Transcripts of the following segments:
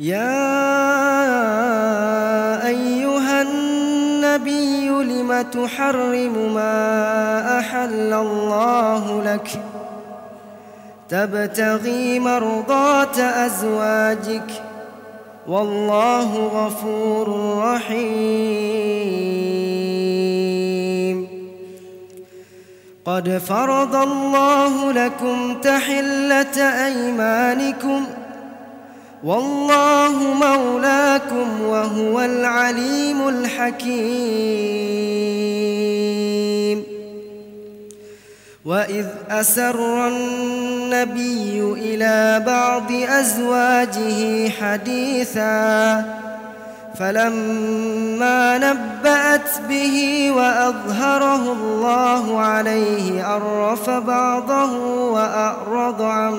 يا أيها النبي لم تحرم ما أحل الله لك؟ تبتغي مرضات أزواجك. والله غفور رحيم. قد فرض الله لكم تحلة أيمانكم ۖ والله مولاكم وهو العليم الحكيم. وإذ أسر النبي إلى بعض أزواجه حديثا فلما نبأت به وأظهره الله عليه عرف بعضه وأعرض عن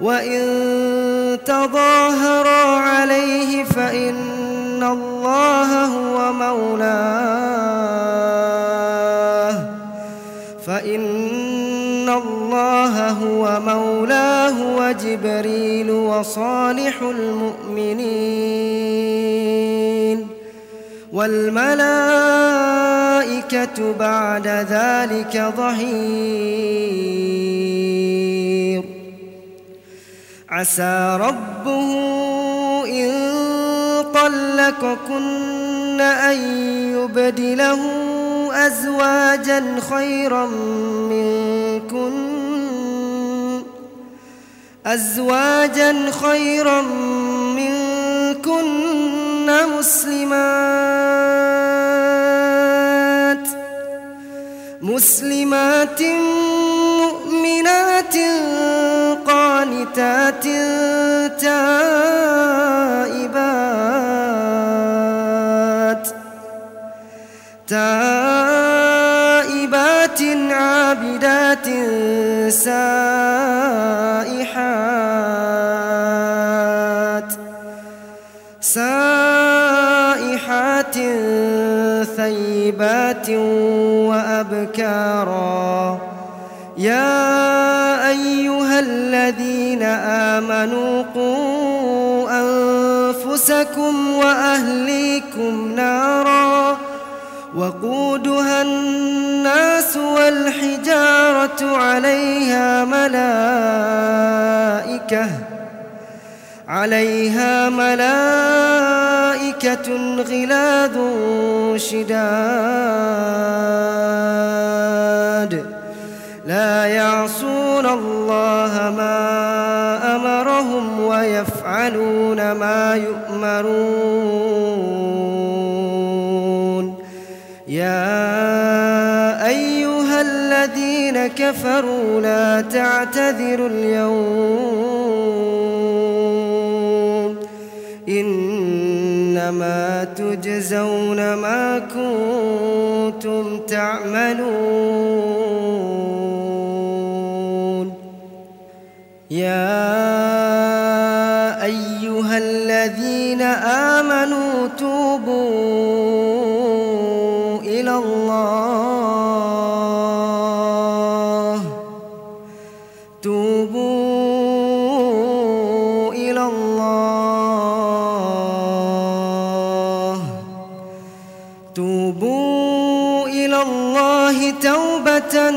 وإن تظاهرا عليه فإن الله هو مولاه فإن الله هو مولاه وجبريل وصالح المؤمنين والملائكة بعد ذلك ظهير عسى ربه إن طلقكن أن يبدله أزواجا خيرا منكن أزواجا خيرا منكن مسلمات مسلمات مؤمنات قانتات تائبات تائبات عابدات سائحات سائحات ثيبات وأبكارا يا أيها الذين آمنوا قوا أنفسكم وأهليكم نارا وقودها الناس والحجارة عليها ملائكة عليها ملائكة غلاظ شداد ما يؤمرون. يا أيها الذين كفروا لا تعتذروا اليوم. إنما تجزون ما كنتم تعملون. يا أيها الذين آمنوا توبوا إلى الله. توبوا إلى الله. توبوا إلى الله توبة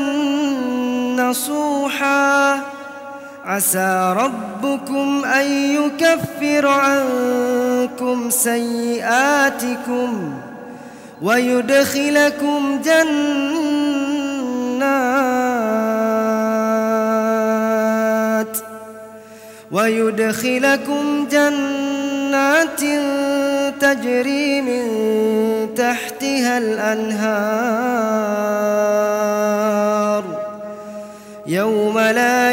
نصوحا عسى ربكم أن يكفر عنكم سيئاتكم ويدخلكم جنات ويدخلكم جنات تجري من تحتها الأنهار يوم لا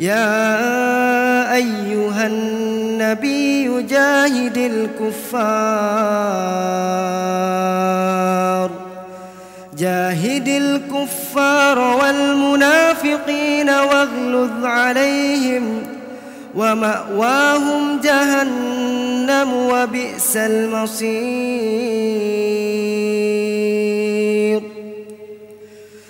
يا أيها النبي جاهد الكفار جاهد الكفار والمنافقين واغلظ عليهم ومأواهم جهنم وبئس المصير.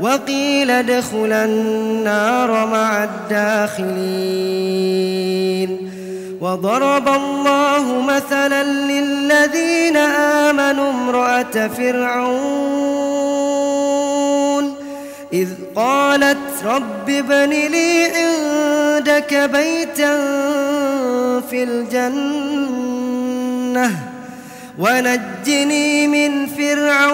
وقيل ادخلا النار مع الداخلين. وضرب الله مثلا للذين آمنوا امرأة فرعون. إذ قالت رب ابن لي عندك بيتا في الجنة ونجني من فرعون.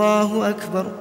الله أكبر.